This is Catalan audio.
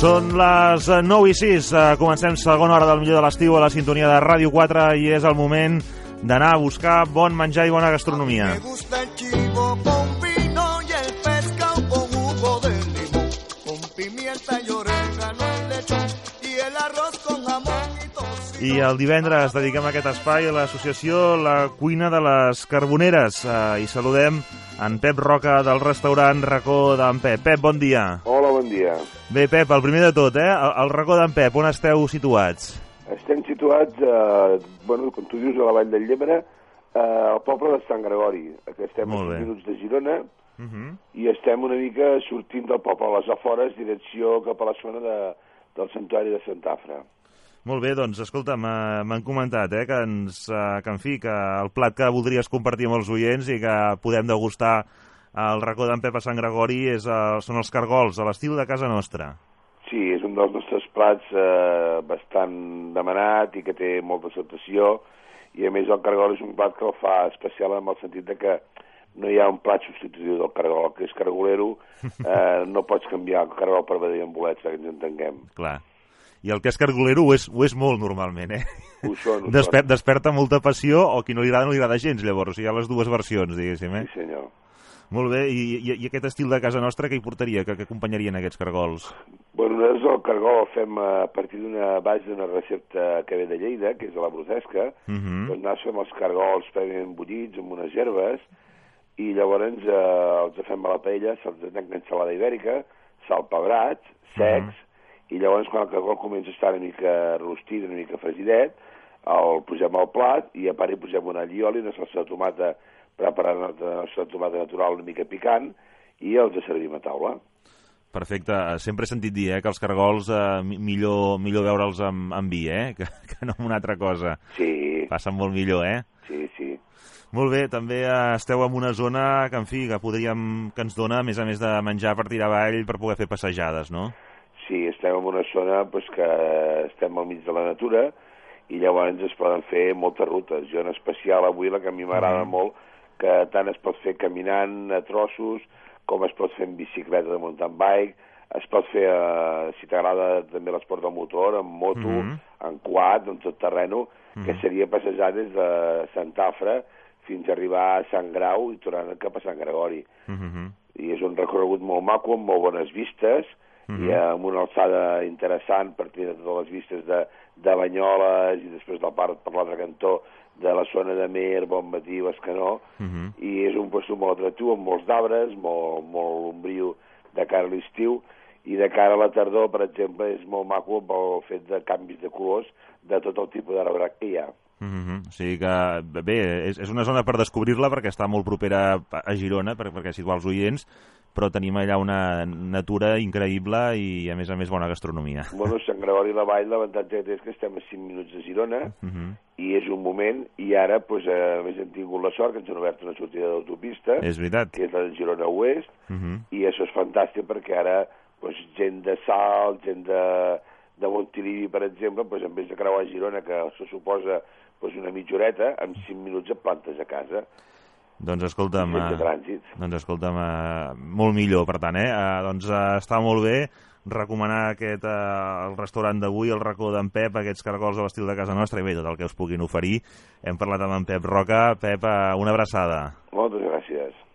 Són les 9 i 6. Eh, Comencem segona hora del millor de l'estiu a la sintonia de Ràdio 4 i és el moment d'anar a buscar bon menjar i bona gastronomia. Me gusta el chivo con vino y el pescado con jugo de limón, con pimienta y orégano el lechón y el arroz con jamón y tocino. I el divendres dediquem aquest espai a l'associació La Cuina de les Carboneres eh, i saludem en Pep Roca del restaurant Racó d'en Pep. Pep, bon dia. Dia. Bé, Pep, el primer de tot, eh? El, el Racó d'en Pep, on esteu situats? Estem situats, eh, bueno, com tu dius, a la Vall del Llebre, eh, al poble de Sant Gregori, que estem a bé. 5 minuts de Girona, Uh -huh. i estem una mica sortint del poble a les afores, direcció cap a la zona de, del santuari de Santafra. Molt bé, doncs, escolta, m'ha- m'han comentat eh, que, ens, eh, que, en fi, que el plat que voldries compartir amb els oients i que podem degustar al racó d'en Pep a Sant Gregori és, eh, són els cargols, a l'estil de casa nostra. Sí, és un dels nostres plats eh, bastant demanat i que té molta acceptació, i a més el cargol és un plat que el fa especial en el sentit de que no hi ha un plat substitutiu del cargol, el que és cargolero, eh, no pots canviar el cargol per vedell amb bolets, perquè ens entenguem. Clar. I el que és cargolero ho és, ho és molt normalment, eh? Ho són, ho Desper són. desperta molta passió o qui no li agrada no li agrada gens, llavors. O sigui, hi ha les dues versions, diguéssim, eh? Sí, senyor. Molt bé, i, i, i aquest estil de casa nostra què hi portaria, que, que acompanyarien aquests cargols? Bueno, nosaltres el cargol el fem a partir d'una base d'una recepta que ve de Lleida, que és de la brutesca. Uh -huh. Doncs nosaltres fem els cargols prèviament bullits amb unes herbes i llavors eh, els fem a la paella, se'ls tanca ensalada ibèrica, sal pebrats, secs, i llavors quan el cargol comença a estar una mica rostit, una mica fregidet, el posem al plat i a part hi posem un allioli, una salsa de tomata preparada de la de tomata natural una mica picant i els servim a taula. Perfecte. Eh, Sempre he sentit dir eh, que els cargols eh, mi- millor, millor veure'ls amb, amb vi, eh? Que, que no amb una altra cosa. Sí, Passen molt millor, eh? sí, sí. Molt bé, també eh, esteu en una zona que, en fi, que podríem, que ens dona, a més a més de menjar per tirar avall, per poder fer passejades, no? Sí, estem en una zona pues, que estem al mig de la natura i llavors es poden fer moltes rutes. Jo en especial avui la que a mi m'agrada Mhm. molt que tant es pot fer caminant a trossos com es pot fer en bicicleta de mountain bike, es pot fer, eh, si t'agrada també l'esport de motor, en moto, Mhm. en quad, en tot terreno, que seria passejar des de Santafra fins a arribar a Sant Grau i tornant cap a Sant Gregori Uh -huh. i és un recorregut molt maco, amb molt bones vistes, Mhm. i amb una alçada interessant per tenir totes les vistes de, de Banyoles i després la part per l'altre cantó de la zona de Mer, Bon Matí, Bescanó, Uh -huh. i és un lloc molt atractiu, amb molts d'arbres, molt, molt ombriu de cara a l'estiu, i de cara a la tardor, per exemple, és molt maco pel fet de canvis de colors de tot el tipus d'arbre que hi ha. Uh -huh. O sigui que, bé, és, és una zona per descobrir-la perquè està molt propera a a Girona, per, perquè situar els oients, però tenim allà una natura increïble i, a més a més, bona gastronomia. Bueno, Sant Gregori la Vall, l'avantatge que és que estem a 5 minuts de Girona, Uh -huh. i és un moment, i ara, pues, eh, a més, hem tingut la sort que ens han obert una sortida d'autopista, És veritat. que és la de Girona Oest, Uh -huh. i això és fantàstic perquè ara pues, gent de Salt, gent de, de Montilivi, per exemple, pues, en vez de creuar Girona, que això suposa pues, una mitja horeta, en 5 minuts et plantes a casa, Doncs escolta'm... eh. Doncs escolta'm, eh, molt millor, per tant, eh? eh doncs eh, està molt bé recomanar aquest, eh, el restaurant d'avui, el racó d'en Pep, aquests cargols a l'estil de casa nostra i bé, tot el que us puguin oferir. Hem parlat amb en Pep Roca. Pep, eh, una abraçada. Moltes gràcies.